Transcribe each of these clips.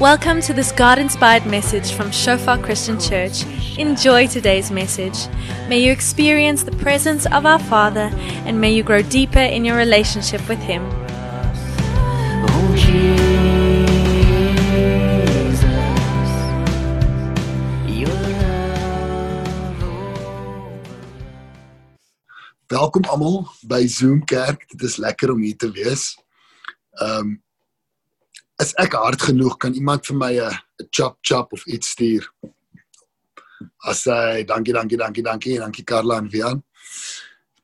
Welcome to this God inspired message from Shofar Christian Church. Enjoy today's message. May you experience the presence of our Father and may you grow deeper in your relationship with Him. Welkom almal by Zoom Kerk. Dit is lekker om hier te wees. Ehm um, is ek hard genoeg kan iemand vir my 'n chop chop of iets stuur? As hy dankie dankie dankie dankie dankie Karla en Vian.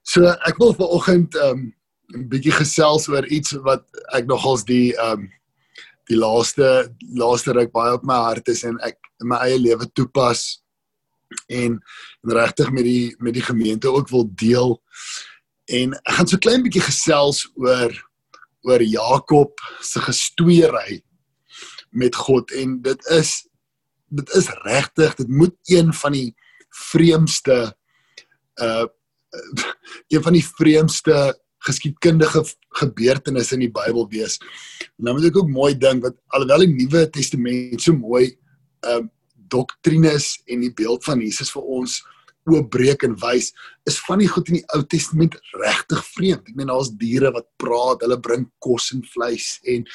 So ek wil vanoggend ehm um, 'n bietjie gesels oor iets wat ek nogals die ehm um, die laaste laaste ruk baie op my hart is en ek in my eie lewe toepas en, en regtig met die met die gemeente ook wil deel. En ek gaan so klein bietjie gesels oor oor Jakob se gestoeiery met God en dit is dit is regtig dit moet een van die vreemdste uh een van die vreemdste geskiedkundige gebeurtenisse in die Bybel wees. Nou moet ek ook mooi dink wat alhoewel die Nuwe Testament so mooi um doktrines en die beeld van Jesus vir ons oopbreek en wys, is van die goed in die Ou Testament regtig vreemd. Ek meen daar's diere wat praat, hulle bring kos en vleis en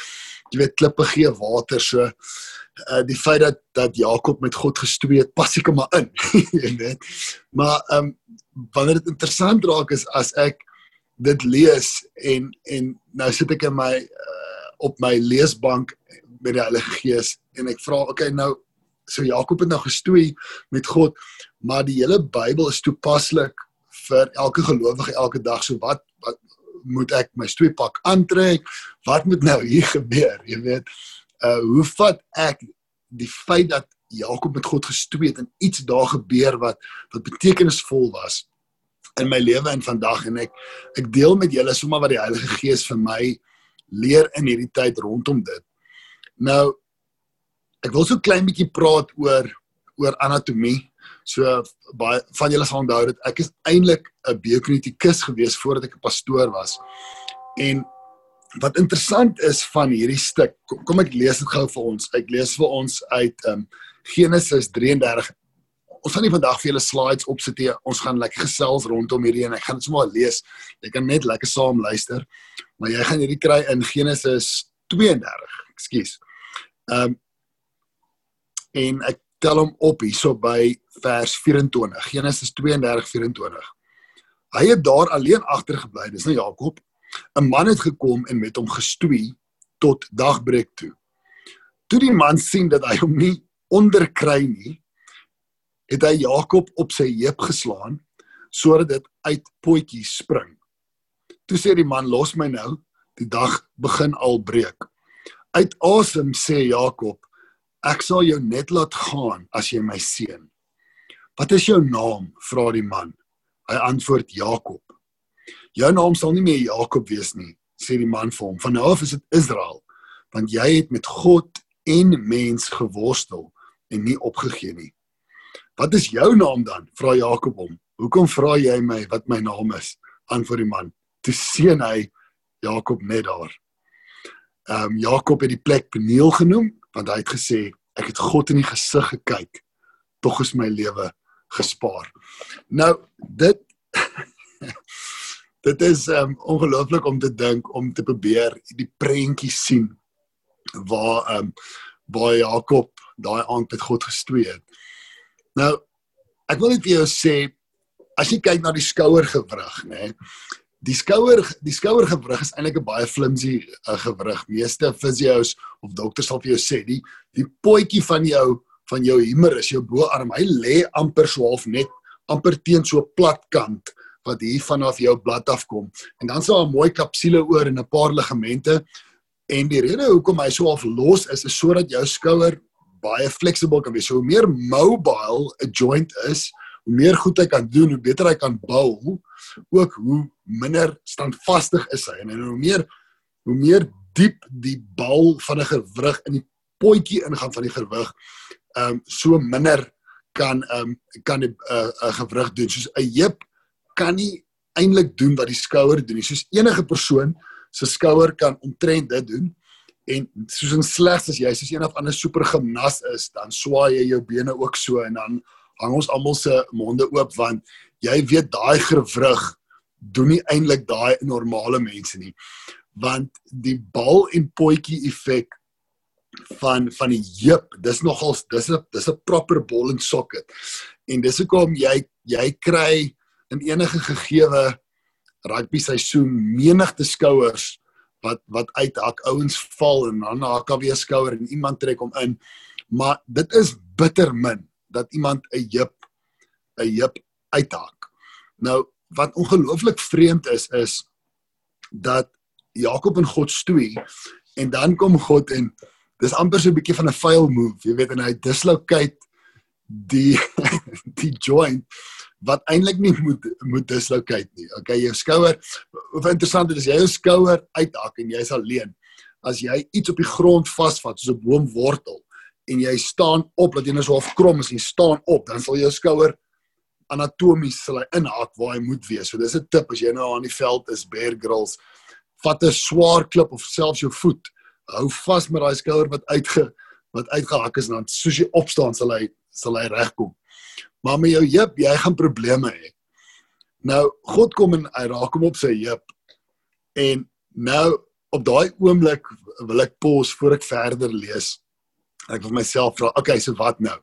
jy weet klippe gee water so uh die feit dat dat Jakob met God gestoei het, pas ek hom maar in, jy weet. Maar ehm um, wanneer dit interessant raak is as ek dit lees en en nou sit ek in my uh, op my leesbank met die Heilige Gees en ek vra okay nou so Jakob het nou gestoei met God maar die hele Bybel is toepaslik vir elke gelowige elke dag. So wat wat moet ek my stoeipak aantrek? Wat moet nou hier gebeur jy weet? Uh hoe vat ek die feit dat Jakob met God gestoei het en iets daar gebeur wat wat betekenisvol was in my lewe en vandag? En ek ek deel met julle sommer wat die Heilige Gees vir my leer in hierdie tyd rondom dit. Nou ek wil so klein bietjie praat oor oor anatomie. So baie van julle sal onthou dat ek is eintlik 'n biokinetikus gewees voordat ek 'n pastoor was. En wat interessant is van hierdie stuk, kom, kom ek lees dit gou vir ons. Ek lees vir ons uit um, Genesis 33 ons gaan nie vandag vir julle slides opsit nie. Ons gaan lekker gesels rondom hierdie en ek gaan dit sommer lees. Jy kan net lekker saam luister. Maar jy gaan hierdie kry in Genesis 32. Ekskuus. Ehm um, en ek tel hom op hierso by vers 24. Genesis 32:24. Hy het daar alleen agtergebly. Dis nou Jakob. 'n Man het gekom en met hom gestoei tot dagbreek toe. Toe die man sien dat hy hom nie onderkry nie, het hy Jakob op sy heup geslaan sodat dit uit potjie spring. Toe sê die man: "Los my nou, die dag begin al breek." Uit asem sê Jakob: Ek sal jou net laat gaan as jy my seën. Wat is jou naam? vra die man. Hy antwoord Jakob. Jou naam sal nie meer Jakob wees nie, sê die man vir hom. Van nou af is dit Israel, want jy het met God en mens geworstel en nie opgegee nie. Wat is jou naam dan? vra Jakob hom. Hoekom vra jy my wat my naam is? Antwoord die man. Toe seën hy Jakob net daar. Ehm um, Jakob het die plek Peniel genoem want hy het gesê ek het God in die gesig gekyk tog is my lewe gespaar. Nou dit dit is um, ongelooflik om te dink om te probeer die prentjie sien waar um, waar Jakob daai aand met God gestoei het. Nou ek wil net vir jou sê as jy kyk na die skouergewrig, nê, die skouer die skouergewrig is eintlik 'n baie flimsy uh, gewrig. Meeste fisios of dokters sal vir jou sê die die potjie van jou van jou humerus, jou boarm, hy lê amper so half net amper teen so 'n plat kant wat hier vanaf jou blad afkom. En dan sal 'n mooi kapsule oor en 'n paar ligamente. En die rede hoekom hy so half los is is sodat jou skouer baie flexible kan wees. So hoe meer mobile 'n joint is, hoe meer goed hy kan doen, hoe beter hy kan bou, ook hoe minder standvastig is hy en hoe meer hoe meer diep die bal van 'n gewrig in die potjie ingaan van die gewig, ehm um, so minder kan ehm um, kan 'n 'n gewrig doen. Soos 'n heup kan nie eintlik doen wat die skouer doen nie. Soos enige persoon se skouer kan omtrent dit doen En soos in slegs as jy soos een of ander supergimnas is, dan swaai jy jou bene ook so en dan hang ons almal se monde oop want jy weet daai gewrig doen nie eintlik daai normale mense nie. Want die bal en potjie effek van van die heup, dis nogals dis 'n dis 'n proper ball and socket. En dis hoekom jy jy kry in enige gegeewe rugby seisoen menigte skouers wat wat uithak ouens val en dan hak weer skouer en iemand trek hom in maar dit is bitter min dat iemand 'n heup 'n heup uithak nou wat ongelooflik vreemd is is dat Jakob en God stoei en dan kom God en dis amper so 'n bietjie van 'n fail move jy weet en hy dislocate die die joint wat eintlik nie moet moet dislocate nie. Okay, jou skouer. Wat interessant is, jy jou skouer uithak en jy's alleen, as jy iets op die grond vasvat soos 'n boomwortel en jy staan op dat jy net so half krom is en jy staan op, dan sal jou skouer anatomies sal hy inhak waar hy moet wees. So dis 'n tip as jy nou aan die veld is, Bear Grylls, vat 'n swaar klip of selfs jou voet, hou vas met daai skouer wat uitge wat uitgehak is en dan soos jy opstaan sal hy sal hy regkom. Maar met jou heup, jy gaan probleme hê. Nou God kom en hy raak hom op sy heup. En nou op daai oomblik wil ek pos voor ek verder lees. Ek wil myself vra, okay, so wat nou?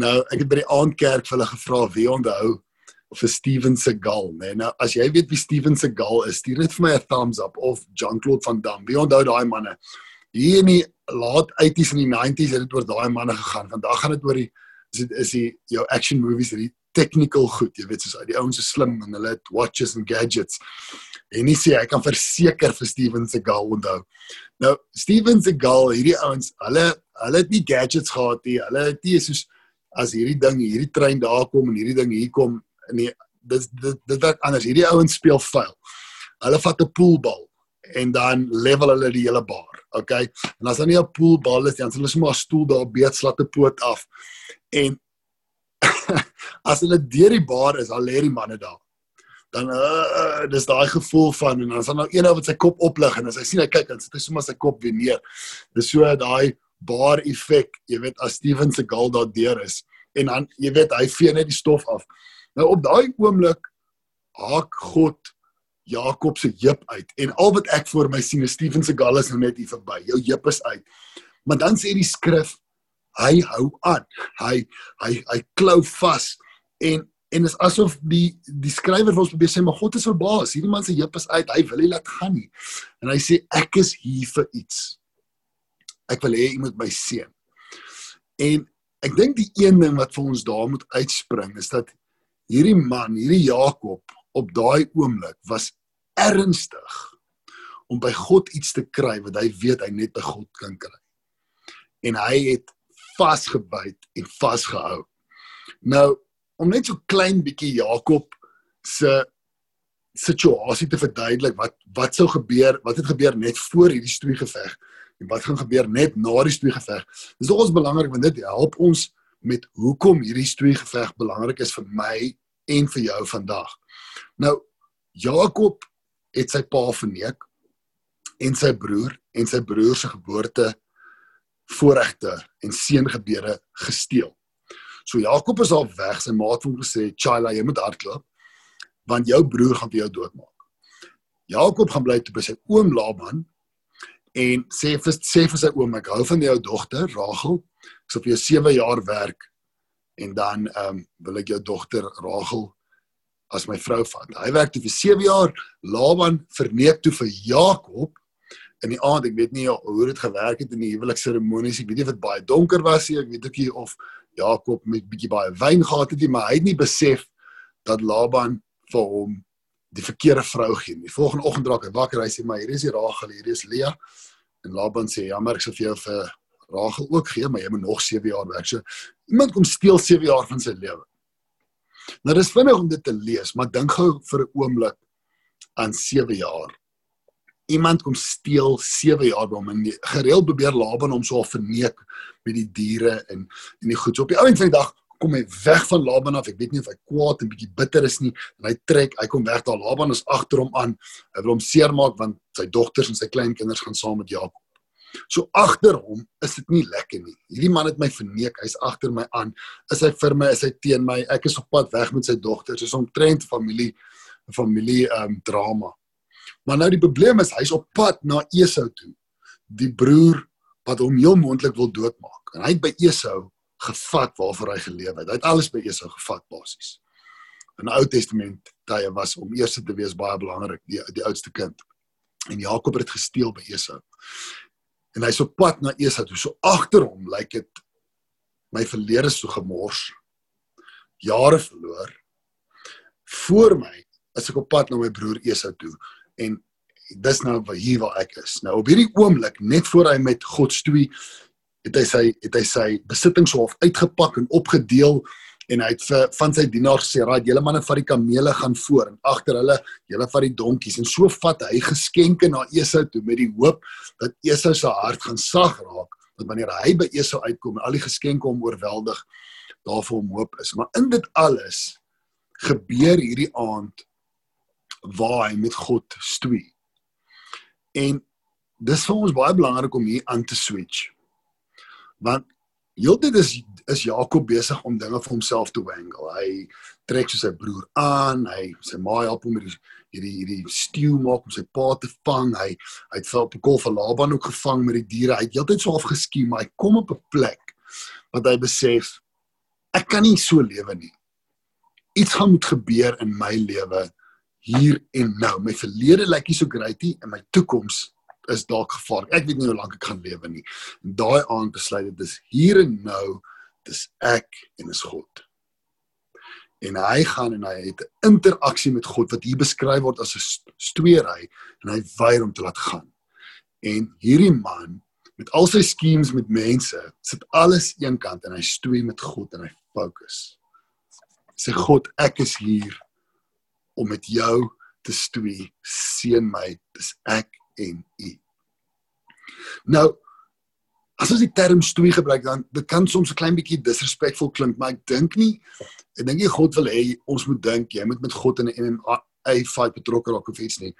Nou, ek het by die aandkerk vir hulle gevra wie onthou vir Steven Seagal, né? Nee, nou as jy weet wie Steven Seagal is, stuur net vir my 'n thumbs up of Jean-Claude Van Damme. Wie onthou daai manne? Hier in die laat 80s en die 90s het dit oor daai manne gegaan. Vandag gaan dit oor die is dit is die jou action movies die technical goed jy weet soos die ouens is slim en hulle het watches and gadgets en nie sê ek kan verseker vir Steven Seagal onthou nou Steven Seagal hierdie ouens hulle hulle het nie gadgets gehad nie hulle het nie soos as hierdie ding hierdie trein daar kom en hierdie ding hier kom nee dit dit dit werk anders hierdie ouens speel vuil hulle vat 'n poolbal en dan level hulle die hele bar okay en as dan nie 'n poolbal is dan hulle sommer 'n stoel daar beet slat 'n poot af En as hulle deur die bar is, al lê die manne daar. Dan uh, dis daai gevoel van en dan is daar nou een ou wat sy kop oplig en as hy sien hy kyk dan sit hy sommer sy kop weer neer. Dis so daai bar effek, jy weet as Steven se gal daar deur is en dan jy weet hy vee net die stof af. Nou op daai oomblik haak God Jakob se heup uit en al wat ek voor my sien is Steven se gal is nou net hier verby. Jou heup is uit. Maar dan sê die skrif hy hou aan. Hy hy hy klou vas en en is asof die die skrywer wil probeer sê maar God is verbaas. Hierdie man se heup is uit. Hy wil nie laat gaan nie. En hy sê ek is hier vir iets. Ek wil hê jy moet my seën. En ek dink die een ding wat vir ons daar moet uitspring is dat hierdie man, hierdie Jakob op daai oomblik was ernstig om by God iets te kry wat hy weet hy net by God kan kry. En hy het vasgebyt en vasgehou. Nou om net so klein bietjie Jakob se situasie te verduidelik wat wat sou gebeur, wat het gebeur net voor hierdie stoei geveg en wat gaan gebeur net na die stoei geveg. Dis nogals belangrik want dit help ons met hoekom hierdie stoei geveg belangrik is vir my en vir jou vandag. Nou Jakob het sy pa verneek en sy broer en sy broer se geboorte voorregte en seëngebede gesteel. So Jakob is al weg, sy maat het hom gesê, "Chaila, jy moet hardloop want jou broer gaan vir jou doodmaak." Jakob gaan bly toe by sy oom Laban en sê vir sê vir sy oom, "Ek hou van jou dogter Rachel. Ek vir jou 7 jaar werk en dan ehm um, wil ek jou dogter Rachel as my vrou vat." Hy werk vir 7 jaar. Laban verneek toe vir Jakob in die aand, ek weet nie hoe dit gewerk het in die huwelikseremonies. Ek weet nie of dit baie donker was nie. Ek weet ook nie of Jakob met bietjie baie wyn gehad het nie, maar hy het nie besef dat Laban vir hom die verkeerde vrou gee. Die volgende oggend raak hy wakker, hy sê maar hier is die Rachel, hier is Lea. En Laban sê jammer, ek sou vir jou vir Rachel ook gee, maar jy moet nog 7 jaar werk. So iemand kom steel 7 jaar van sy lewe. Nou dis vinnig om dit te lees, maar dink gou vir 'n oomblik aan 7 jaar iemand kom steel 7 jaar by hom en gereeld probeer Laban hom so verneek met die diere en en die goed. So op die ou end van die dag kom hy weg van Laban af. Ek weet nie of hy kwaad en bietjie bitter is nie. En hy trek, hy kom weg daar. Laban is agter hom aan. Hy wil hom seermaak want sy dogters en sy kleinkinders gaan saam met Jakob. So agter hom is dit nie lekker nie. Hierdie man het my verneek. Hy's agter my aan. Is hy vir my, is hy teen my? Ek is op pad weg met sy dogter. Soos omtrent familie familie ehm um, drama. Maar nou die probleem is hy's op pad na Esau toe. Die broer wat hom heel moontlik wil doodmaak. En hy het by Esau gevat waarvoor hy geleef het. Hy het alles by Esau gevat basies. In die Ou Testament tye was om eerste te wees baie belangrik, die die oudste kind. En Jakob het gesteel by Esau. En hy's op pad na Esau toe. So agter hom lyk dit my verlede so gemors. Jare verloor. Voor my is ek op pad na my broer Esau toe en dis nou waar hier waar ek is. Nou op hierdie oomblik net voor hy met God stoei het hy sy het hy sy besittings half uitgepak en opgedeel en hy het vir van sy dienaars gesê, "Raai, julle manne vat die kamele gaan voor en agter hulle julle vat die donkies." En so vat hy geskenke na Esau toe met die hoop dat Esau se hart gaan sag raak, dat wanneer hy by Esau uitkom en al die geskenke hom oorweldig, daar vir hom hoop is. Maar in dit alles gebeur hierdie aand waar hy met God stoei. En dis vir ons baie belangrik om hier aan te switch. Want heeltyd is is Jakob besig om dinge vir homself te wangle. Hy trek so sy broer aan, hy sy ma help hom met die hierdie hierdie stew maak om sy pa te vang. Hy hy het op 'n kol van Laban ook gevang met die diere. Hy het heeltyd so afgeskiem, maar hy kom op 'n plek wat hy besef ek kan nie so lewe nie. Iets gaan moet gebeur in my lewe hier en nou. My verlede lyk nie so great nie en my toekoms is dalk gevaarlik. Ek weet nie hoe lank ek gaan lewe nie. En daai aand besluit dit is hier en nou, dis ek en is God. En hy gaan en hy het 'n interaksie met God wat hier beskryf word as 'n stoeiery en hy weier om te laat gaan. En hierdie man met al sy schemes met mense, sit alles eenkant en hy stoei met God en hy fokus. Sê God, ek is hier om met jou te stoei. Seën my, dis ek en u. Nou as ons die term stoei gebruik dan dit kan soms 'n klein bietjie disrespekvol klink, maar ek dink nie ek dink nie God wil hê ons moet dink jy moet met God in 'n MMA fight betrokke raak of iets nie.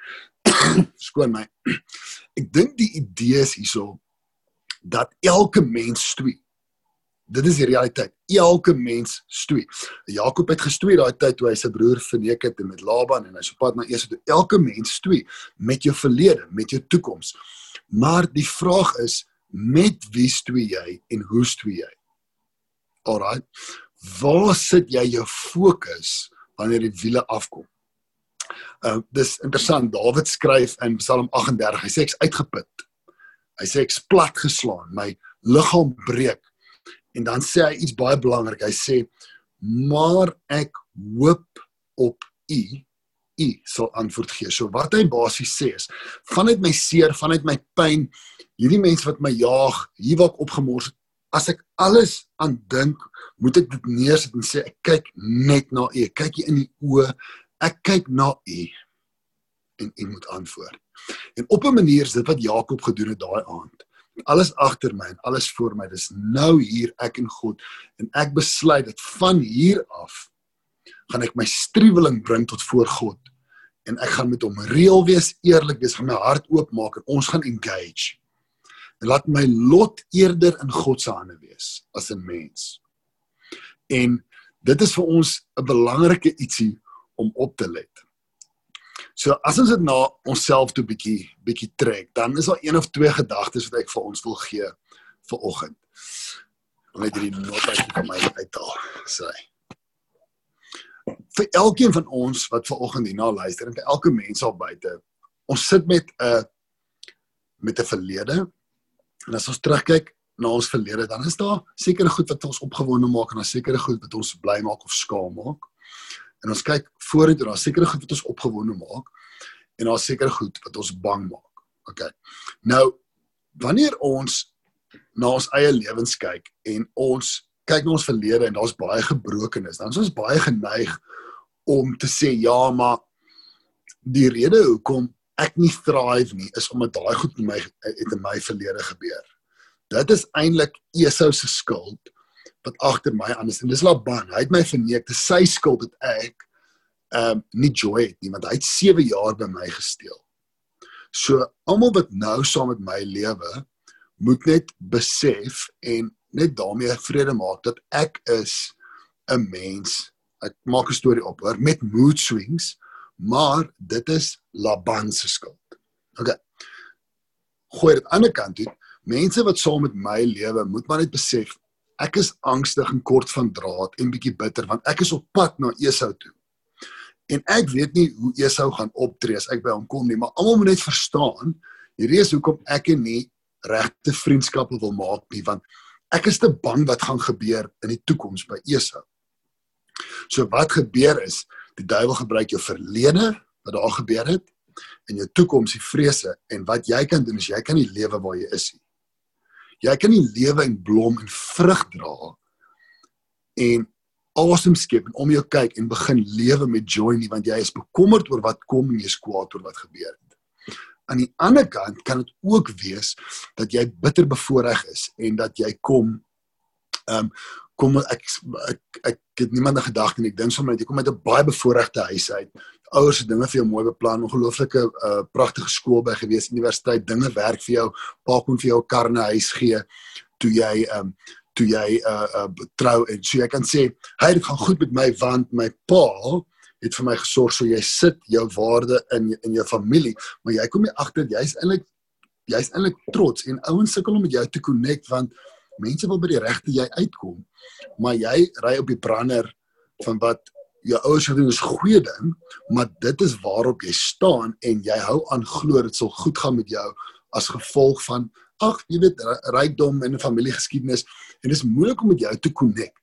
Skoon my. Ek dink die idee is hierso dat elke mens stoei. Dit is die realiteit. Elke mens stoei. Jakob het gestoei daai tyd toe hy sy broer verneek het met Laban en hy so pad na Esau toe. Elke mens stoei met jou verlede, met jou toekoms. Maar die vraag is met wie stoei jy en hoe stoei jy? Alraai. Waar sit jy jou fokus wanneer die wiele afkom? Uh dis interessant. Dawid skryf in Psalm 38. Hy sê ek's uitgeput. Hy sê ek's plat geslaan. My liggaam breek. En dan sê hy iets baie belangrik. Hy sê maar ek hoop op U. U sal antwoord gee. So wat hy basies sê is vanuit my seer, vanuit my pyn, hierdie mense wat my jaag, hier waar ek opgemors het, as ek alles aan dink, moet ek dit neersit en sê ek kyk net na U. Ek kyk hier in die oë. Ek kyk na U en U moet antwoord. En op 'n manier is dit wat Jakob gedoen het daai aand alles agter my en alles voor my. Dis nou hier ek en God en ek besluit dat van hier af gaan ek my struweling bring tot voor God en ek gaan met hom reël wees, eerlik wees, gaan my hart oopmaak en ons gaan engage. En laat my lot eerder in God se hande wees as 'n mens. En dit is vir ons 'n belangrike ietsie om op te let. So as ons dit na onsself toe bietjie bietjie trek, dan is daar een of twee gedagtes wat ek vir ons wil gee vir oggend. Om net hierdie notaatjie van my uithaal. Sê. Vir elkeen van ons wat ver oggend hierna luister en vir elke mens al buite, ons sit met 'n met 'n verlede. En as ons terugkyk na ons verlede, dan is daar sekere goed wat ons opgewonde maak en daar sekere goed wat ons bly maak of skaam maak en ons kyk vorentoe, daar's sekere goed wat ons opgewonde maak en daar's sekere goed wat ons bang maak. OK. Nou wanneer ons na ons eie lewens kyk en ons kyk na ons verlede en daar's baie gebrokenis, dan is ons baie geneig om te sê ja, maar die rede hoekom ek nie thrive nie is omdat daai goed in my het in my verlede gebeur. Dit is eintlik Esau se skuld wat agter my aan is en dis Laban. Hy het my verneek. Dis sy skuld dat ek ehm um, nie joy het nie want hy het 7 jaar by my gesteel. So almal wat nou saam met my lewe moet net besef en net daarmee vrede maak dat ek is 'n mens. Ek maak 'n storie op hoor met mood swings, maar dit is Laban se skuld. OK. Gooi dit aan die kant toe. Mense wat saam met my lewe, moet maar net besef ek is angstig en kort van draad en bietjie bitter want ek is op pad na Esau toe. En ek weet nie hoe Esau gaan optree as ek by hom kom nie, maar almal moet net verstaan, hierdie is hoekom ek en nie regte vriendskappe wil maak nie want ek is te bang wat gaan gebeur in die toekoms by Esau. So wat gebeur is, die duiwel gebruik jou verlede wat daar gebeur het en jou toekoms die vrese en wat jy kan doen is jy kan nie lewe waar jy is nie. Jy kan nie lewe en blom en vrug dra en awesome skep en om jou kyk en begin lewe met joy nie want jy is bekommerd oor wat kom en jy is kwaad oor wat gebeur het. Aan die ander kant kan dit ook wees dat jy bitter bevoordeel is en dat jy kom ehm um, kom ek ek ek het niemand na gedagte nie. Ek dink sommer jy kom uit 'n baie bevoordeelde huis uit. Ouers het dinge vir jou mooi beplan, ongelooflike uh, pragtige skool by gewees, universiteit, dinge werk vir jou, pa kon vir jou 'n kar na huis gee toe jy um, toe jy uh uh trou en so jy kan sê, "Hey, dit gaan goed met my want my pa het vir my gesorg so jy sit jou waarde in in jou familie, maar jy kom nie agter jy's eintlik jy's eintlik trots en ouens sukkel om met jou te connect want mense wil by die regte jy uitkom maar jy ry op die brander van wat jou ouers gedoen is goeie ding, maar dit is waarop jy staan en jy hou aan glo dit sal goed gaan met jou as gevolg van ag, jy weet rykdom en familiegeskiedenis en dit is moeilik om met jou te connect.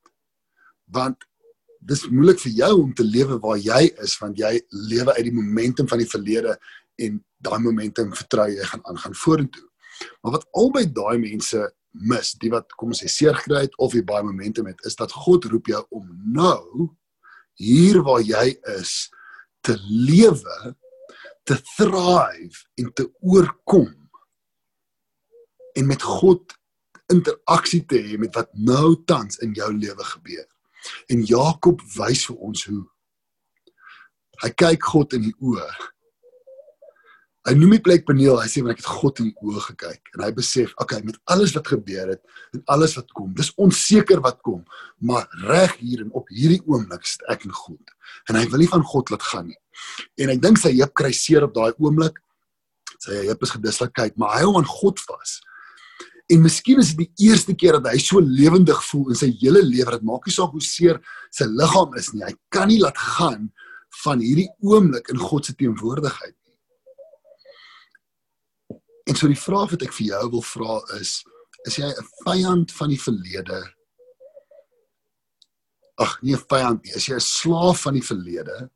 Want dis moeilik vir jou om te lewe waar jy is want jy lewe uit die momentum van die verlede en daai momentum vertrou jy gaan aangaan vorentoe. Maar wat albei daai mense mis, die wat kom ons sê seer gekry het of die baie momentum het, is dat God roep jou om nou hier waar jy is te lewe, te thrive en te oorkom en met God interaksie te hê met wat nou tans in jou lewe gebeur. En Jakob wys vir ons hoe. Hy kyk God in die oë Hy noem die plek Peniel, hy sê want ek het God in oë gekyk en hy besef, okay, met alles wat gebeur het en alles wat kom, dis onseker wat kom, maar reg hier en op hierdie oomblik sit ek in God. En hy wil nie van God laat gaan nie. En ek dink sy heup kry seer op daai oomblik. Sy heup is gedislokeer, maar hy hou aan God vas. En miskien is dit die eerste keer dat hy so lewendig voel in sy hele lewe. Dit maak nie saak hoe seer sy liggaam is nie. Hy kan nie laat gaan van hierdie oomblik in God se teenwoordigheid En so die vraag wat ek vir jou wil vra is, is jy 'n vyand van die verlede? Ag, nie 'n vyand nie, is jy 'n slaaf van die verlede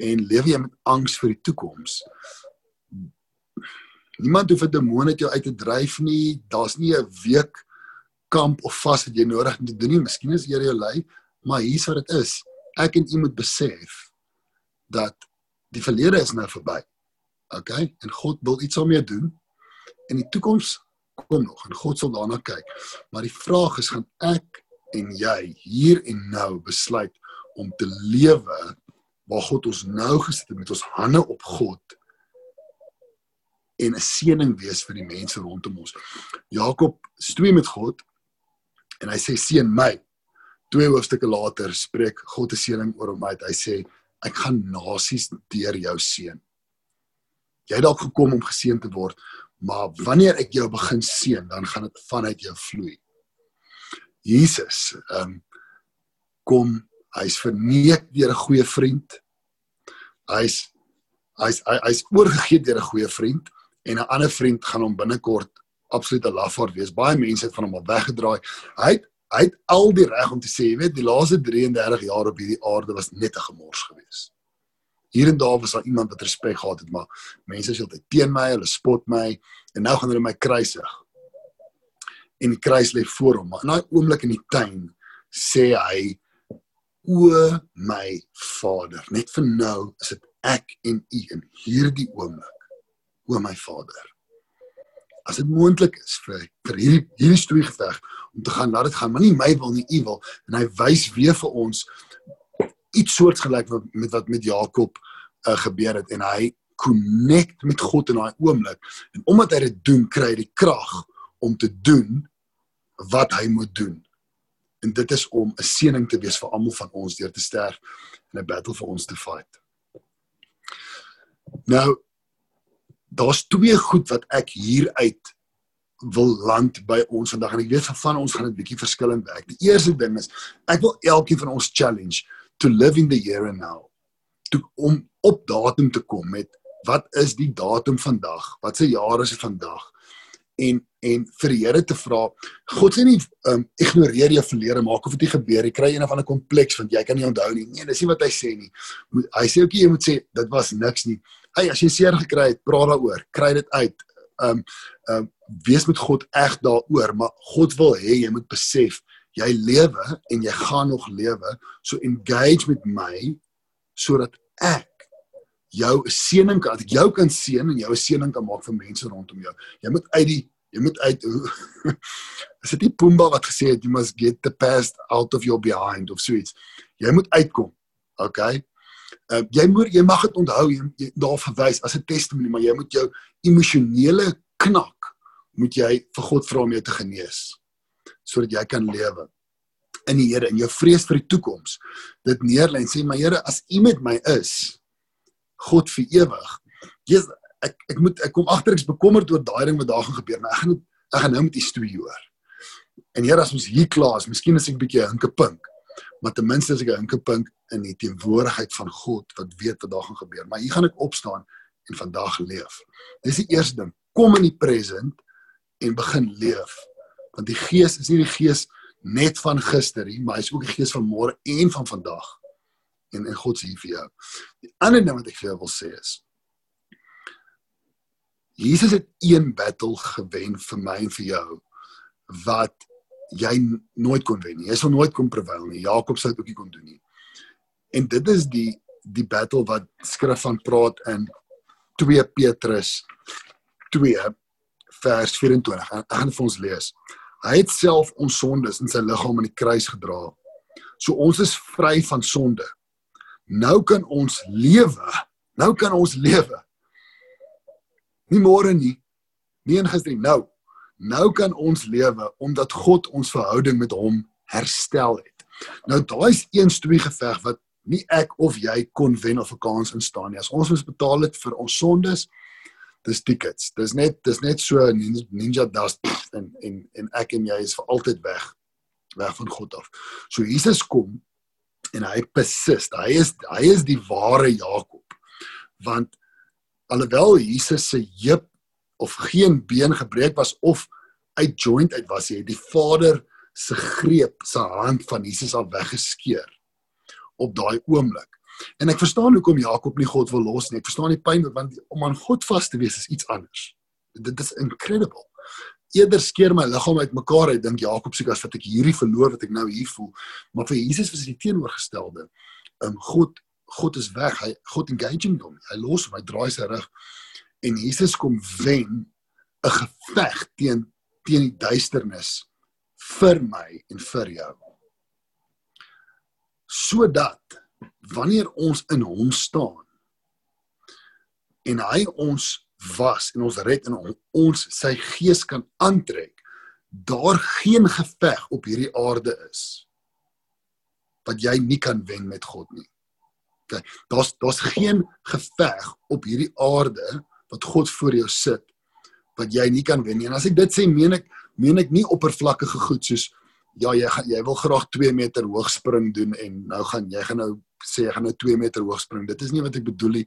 en leef jy met angs vir die toekoms? Niemand hoef 'n demoon uit jou uit te dryf nie. Daar's nie 'n week kamp of vas wat jy nodig het om te doen nie. Miskien is jy jou lei, maar hier's wat dit is. Ek en u moet besef dat die verlede is nou verby. Okay? En God wil iets daarmee doen. En die toekoms kom nog en God sal daarna kyk. Maar die vraag is gaan ek en jy hier en nou besluit om te lewe waar God ons nou gesit het met ons hande op God en 'n seëning wees vir die mense rondom ons. Jakob stoei met God en hy sê seën my. Twee hoofstukke later spreek God 'n seëning oor hom uit. Hy sê ek gaan nasies deur jou seën jy dalk gekom om geseën te word, maar wanneer ek jou begin seën, dan gaan dit vanuit jou vloei. Jesus, ehm um, kom, hy's verneek deur 'n goeie vriend. Hy's hy's hy's oorgegee deur 'n goeie vriend en 'n ander vriend gaan hom binnekort absolute lafaard wees. Baie mense het van hom al weggedraai. Hy het hy het al die reg om te sê, jy weet, die laaste 33 jaar op hierdie aarde was net 'n gemors geweest hier en daar was daar iemand wat respek gehad het, maar mense is altyd teen my, hulle spot my en nou gaan hulle my kruisig. En die kruis lê voor hom, maar in daai oomblik in die tuin sê hy o my Vader, net vir nou is dit ek en u in hierdie oomblik. O my Vader. As dit moontlik is vir vir hierdie hierdie storie geveg om te gaan, laat dit gaan, maar nie my wil nie, u wil. En hy wys weer vir ons iets soortgelyk wat met wat met Jakob uh, gebeur het en hy connect met God in daai oomblik en omdat hy dit doen kry hy die krag om te doen wat hy moet doen. En dit is om 'n seëning te wees vir almal van ons deur te sterf en 'n battle vir ons te fight. Nou daar's twee goed wat ek hieruit wil land by ons vandag en ek weet van van ons gaan dit bietjie verskillend werk. Die eerste ding is ek wil elkeen van ons challenge to live in the here and now. Toe om op datum te kom met wat is die datum vandag? Wat se jaar is dit vandag? En en vir die Here te vra, God sê nie um, ignoreer jou verlede, maak of dit gebeur nie, kry een of ander kompleks want jy kan nie onthou nie. Nee, dis nie wat hy sê nie. Hy sê ook nie jy moet sê dit was niks nie. Hey, as jy seer gekry het, praat daaroor, kry dit uit. Um um wees met God eg daaroor, maar God wil hê jy moet besef jy lewe en jy gaan nog lewe, so engage met my sodat ek jou 'n seëning kan, dat ek jou kan seën en jou 'n seëning kan maak vir mense rondom jou. Jy moet uit die jy moet uit is dit nie Pumba wat gesê het you must get the past out of your behind of so iets. Jy moet uitkom. Okay? Uh, jy moet jy mag dit onthou jy, jy daar verwys as 'n testimonie, maar jy moet jou emosionele knak moet jy vir God vra om jou te genees sodat jy kan lewe in die Here en jou vrees vir die toekoms. Dit neerlê en sê maar Here as U met my is God vir ewig. Jesus ek ek moet ek kom agter ek's bekommerd oor daai ding wat daar gaan gebeur maar ek gaan ek gaan nou met U storie hoor. En Here as ons hier klaar is miskien is ek 'n bietjie hinkepink maar ten minste is ek 'n hinkepink in die teenwoordigheid van God wat weet wat daar gaan gebeur. Maar hier gaan ek opstaan en vandag leef. Dis die eerste ding. Kom in die present en begin leef want die gees is nie die gees net van gister nie, maar hy is ook die gees van môre en van vandag. En en God se hier vir jou. Die ander ding wat ek vir jou wil sê is Jesus het een battle gewen vir my en vir jou wat jy nooit kon wen nie. Jy sal nooit kon prevail nie. Jakob sou dit ook nie kon doen nie. En dit is die die battle wat skrif van praat in 2 Petrus 2 vers 24. Ek gaan vir ons lees. Hy het self ons sondes in sy liggaam aan die kruis gedra. So ons is vry van sonde. Nou kan ons lewe. Nou kan ons lewe. Nie môre nie. Nie in gister nie. Nou. Nou kan ons lewe omdat God ons verhouding met hom herstel het. Nou daai is een storie geveg wat nie ek of jy kon wen of 'n kans instaan nie. As ons moes betaal het vir ons sondes, dis tickets. Dis net dis net so ninja, dust en en en ek en jy is vir altyd weg weg van God af. So Jesus kom en hy persist. Hy is hy is die ware Jakob. Want alhoewel Jesus se heup of geen been gebreek was of uit joint uit was, hy het die Vader se greep, se hand van Jesus al weggeskeur op daai oomblik. En ek verstaan hoekom Jakob nie God wil los nie. Ek verstaan die pyn want om aan God vas te wees is iets anders. Dit is incredible. Eerder skeer my liggaam uitmekaar uit dink Jakob sê as wat ek hierdie verloor wat ek nou hier voel. Maar vir Jesus was dit die teenoorgestelde. Um God God is weg. Hy God engaging hom. Hy los hom, hy draai sy rug en Jesus kom wen 'n geveg teen teen die duisternis vir my en vir jou. Sodat wanneer ons in hom staan en hy ons was en ons red en ons sy gees kan aantrek daar geen geveg op hierdie aarde is wat jy nie kan wen met God nie. OK, daar's daar's geen geveg op hierdie aarde wat God voor jou sit wat jy nie kan wen nie. En as ek dit sê, meen ek meen ek nie oppervlakkige goed soos ja, jy gaan jy wil graag 2 meter hoog spring doen en nou gaan jy gaan nou sê jy gaan nou 2 meter hoog spring. Dit is nie wat ek bedoel nie.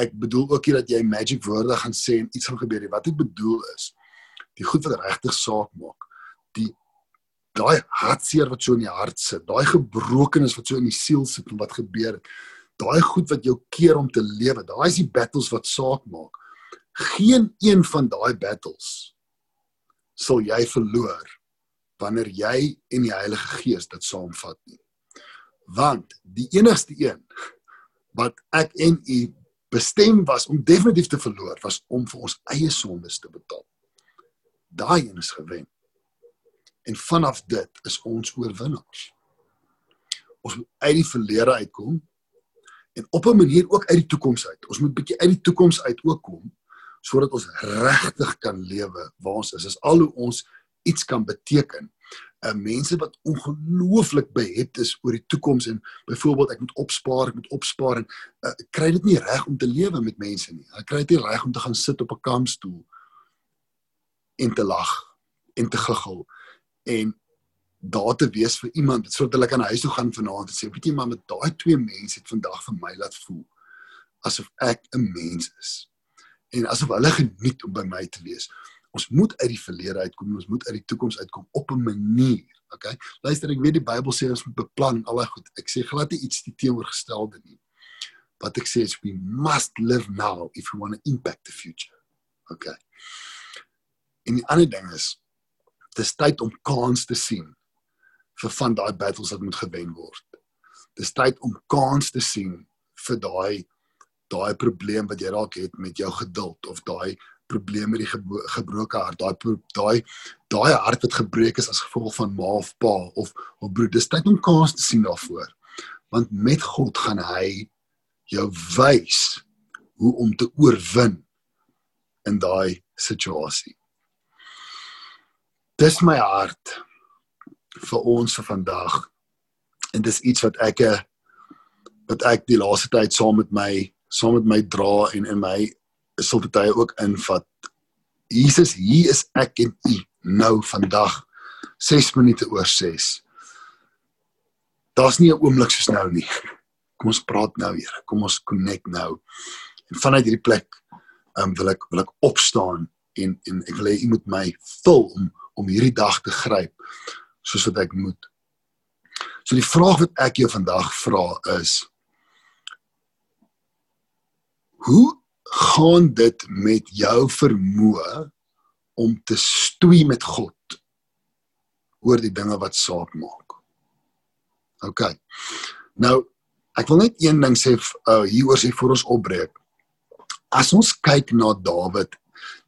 Ek bedoel ook nie dat jy magic woorde gaan sê en iets gaan gebeur nie. Wat ek bedoel is die goed wat regtig saak maak. Die daai hartseer wat so in die hart sit, daai gebrokenis wat so in die siel sit en wat gebeur het. Daai goed wat jou keer om te lewe. Daai is die battles wat saak maak. Geen een van daai battles sal jy verloor wanneer jy en die Heilige Gees dit saamvat nie. Want die enigste een wat ek en u bestem was om definitief te verloor was om vir ons eie sondes te betaal. Daai een is gewen. En vanaf dit is ons oorwinnaars. Ons moet uit die verlede uitkom en op 'n manier ook uit die toekoms uit. Ons moet bietjie uit die toekoms uit ook kom sodat ons regtig kan lewe waar ons is. Dis al hoe ons iets kan beteken. Uh mense wat ongelooflik behept is oor die toekoms en byvoorbeeld ek moet opspaar, ek moet opspaar en uh, kry dit nie reg om te lewe met mense nie. Hulle kry dit nie reg om te gaan sit op 'n kampstoel en te lag en te giggel en daar te wees vir iemand sodat hulle kan huis toe gaan vanaand en sê weet jy maar met daai twee mense het vandag vir my laat voel asof ek 'n mens is en asof hulle geniet om by my te wees ons moet uit die verlede uitkom ons moet uit die toekoms uitkom op 'n manier okay luister ek weet die Bybel sê ons moet beplan en al daai goed. Ek sê glad nie iets teenoorgestelde nie. Wat ek sê is we must live now if we want to impact the future okay en die ander ding is dis tyd om kans te sien vir van daai battles wat moet gewen word. Dis tyd om kans te sien vir daai daai probleem wat jy dalk het met jou geduld of daai probleem met die gebro gebroke hart, daai daai daai hart wat gebreek is as gevolg van ma of pa of of broer, dis tyd om kans te sien daarvoor. Want met God gaan hy jou wys hoe om te oorwin in daai situasie. Dis my hart vir ons vir vandag. En dis iets wat ek wat ek die laaste tyd saam met my saam met my dra en in my sal baie ook invat. Jesus, hier is ek en u nou vandag 6 minute oor 6. Daar's nie 'n oomblik soos nou nie. Kom ons praat nou, Here. Kom ons connect nou. En vanuit hierdie plek, ehm um, wil ek wil ek opstaan en en ek wil hê u moet my vul om om hierdie dag te gryp soos wat ek moet. So die vraag wat ek jou vandag vra is Hoe gaan dit met jou vermoë om te stoei met God oor die dinge wat saak maak. OK. Nou ek wil net een ding sê uh, hieroor sê vir ons opbreek. As ons kyk na Dawid,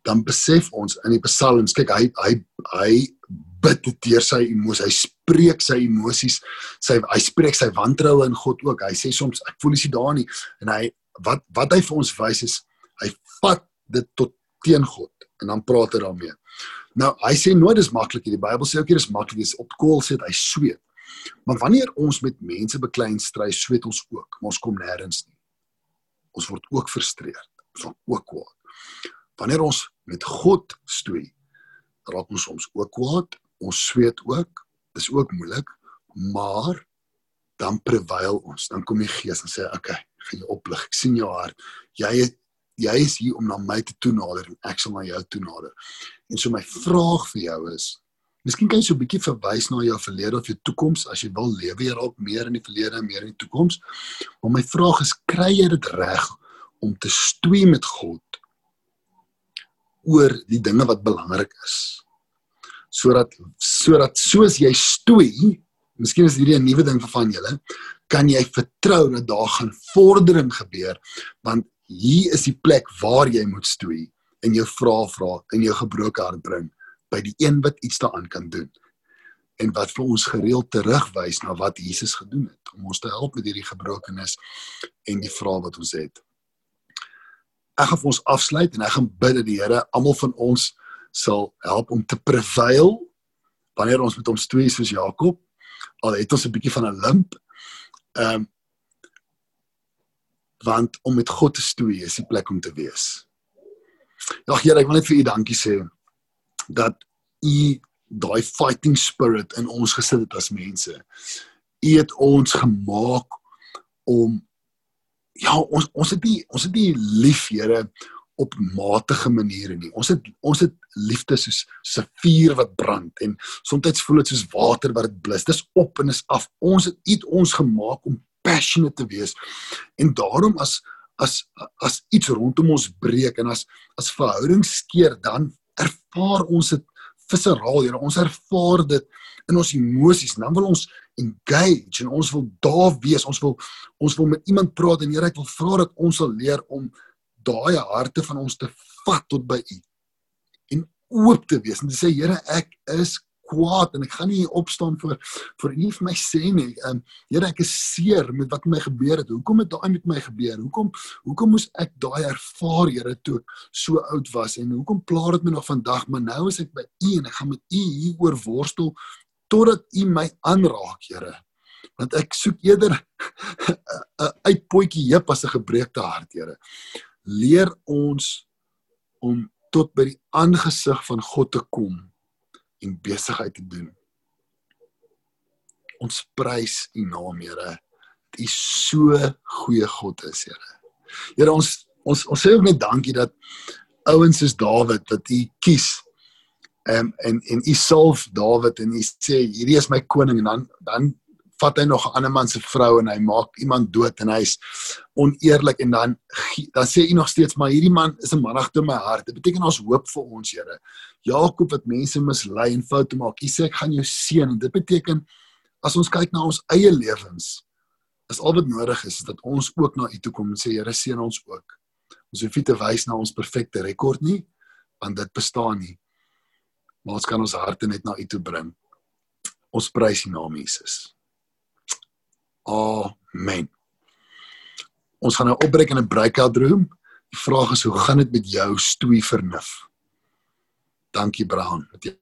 dan besef ons in die psalms, kyk hy hy hy bid deur sy emosies, hy spreek sy emosies, sy hy spreek sy wantroue in God ook. Hy sê soms ek voel nie daar nie en hy wat wat hy vir ons wys is hy vat dit tot teen God en dan praat hy daarmee. Nou, hy sê nooit dis maklik nie. Die Bybel sê ook nie dis maklik nie. Op koel sê hy sweet. Maar wanneer ons met mense beklei en stry, sweet ons ook, maar ons kom nêrens nie. Ons word ook frustreerd, van ook kwaad. Wanneer ons met God stoei, raak ons soms ook kwaad, ons sweet ook. Dis ook moeilik, maar dan prevail ons. Dan kom die Gees en sê, "Oké, okay, gaan jy oplig. Ek sien jou hart. Jy jy is hier om na my te toenader en ek sal na jou toenader. En so my vraag vir jou is, miskien kan jy so 'n bietjie verwys na jou verlede of jou toekoms as jy wil lewe jy dalk meer in die verlede en meer in die toekoms. Maar my vraag is, kry jy dit reg om te stoei met God oor die dinge wat belangrik is? Sodat sodat soos jy stoei, miskien is hierdie 'n nuwe ding vir van julle, kan jy vertrou dat daar gaan vordering gebeur want hier is die plek waar jy moet stoei en jou vra vra en jou gebroke hart bring by die een wat iets daaraan kan doen en wat vir ons gereeld terugwys na wat Jesus gedoen het om ons te help met hierdie gebrokenis en die vrae wat ons het. Ek gaan vir ons afsluit en ek gaan bid dat die Here almal van ons sal help om te prevail wanneer ons met hom stoei soos Jakob. Al het ons 'n bietjie van 'n limp. Ehm um, want om met God te stoei is die plek om te wees. Ja, Here, ek wil net vir u dankie sê dat u daai fighting spirit in ons gesit het as mense. U het ons gemaak om ja, ons ons het nie ons het nie lief, Here, op matige maniere nie. Ons het ons het liefde soos 'n vuur wat brand en soms voel dit soos water wat dit blus. Dis op en is af. Ons het iets ons gemaak om passionate te wees. En daarom as as as iets rondom ons breek en as as verhoudings skeer, dan ervaar ons dit visceraal, Here. Ons ervaar dit in ons emosies. Dan wil ons engage en ons wil daar wees. Ons wil ons wil met iemand praat en Here, ek wil vra dat ons sal leer om daai harte van ons te vat tot by U en oop te wees en te sê Here, ek is kwaad en ek gaan nie opstaan voor voor nie vir my sê nie. Ehm um, Here, ek is seer met wat met my gebeur het. Hoekom het daai met my gebeur? Hoekom hoekom moes ek daai ervaar, Here, toe ek so oud was en hoekom pla dit my nog vandag? Maar nou is ek by U en ek gaan met U hieroor worstel totdat U my aanraak, Here. Want ek soek eerder 'n uitpotjie heup as 'n gebreekte hart, Here. Leer ons om tot by die aangesig van God te kom en besigheid te doen. Ons prys U naam, Here. Dat U so goeie God is, Here. Here, ons ons ons sê ook net dankie dat ouens soos Dawid wat U kies. Ehm um, en en U salf Dawid en U sê hierdie is my koning en dan dan vat hy nog 'n ander man se vrou en hy maak iemand dood en hy's oneerlik en dan dan sê u nog steeds maar hierdie man is 'n managte my hart. Dit beteken ons hoop vir ons Here. Jakob wat mense mislei en foute maak. U sê ek gaan jou seën dit beteken as ons kyk na ons eie lewens is al wat nodig is, is dat ons ook na u toe kom en sê Here seën ons ook. Ons hoef nie te wys na ons perfekte rekord nie want dit bestaan nie. Maar ons kan ons harte net na u toe bring. Ons prys U naam Jesus. Amen. Ons gaan nou opbreek in 'n breakout room. Die vraag is hoe gaan dit met jou stoei vernuf? Dankie Brown. Met jou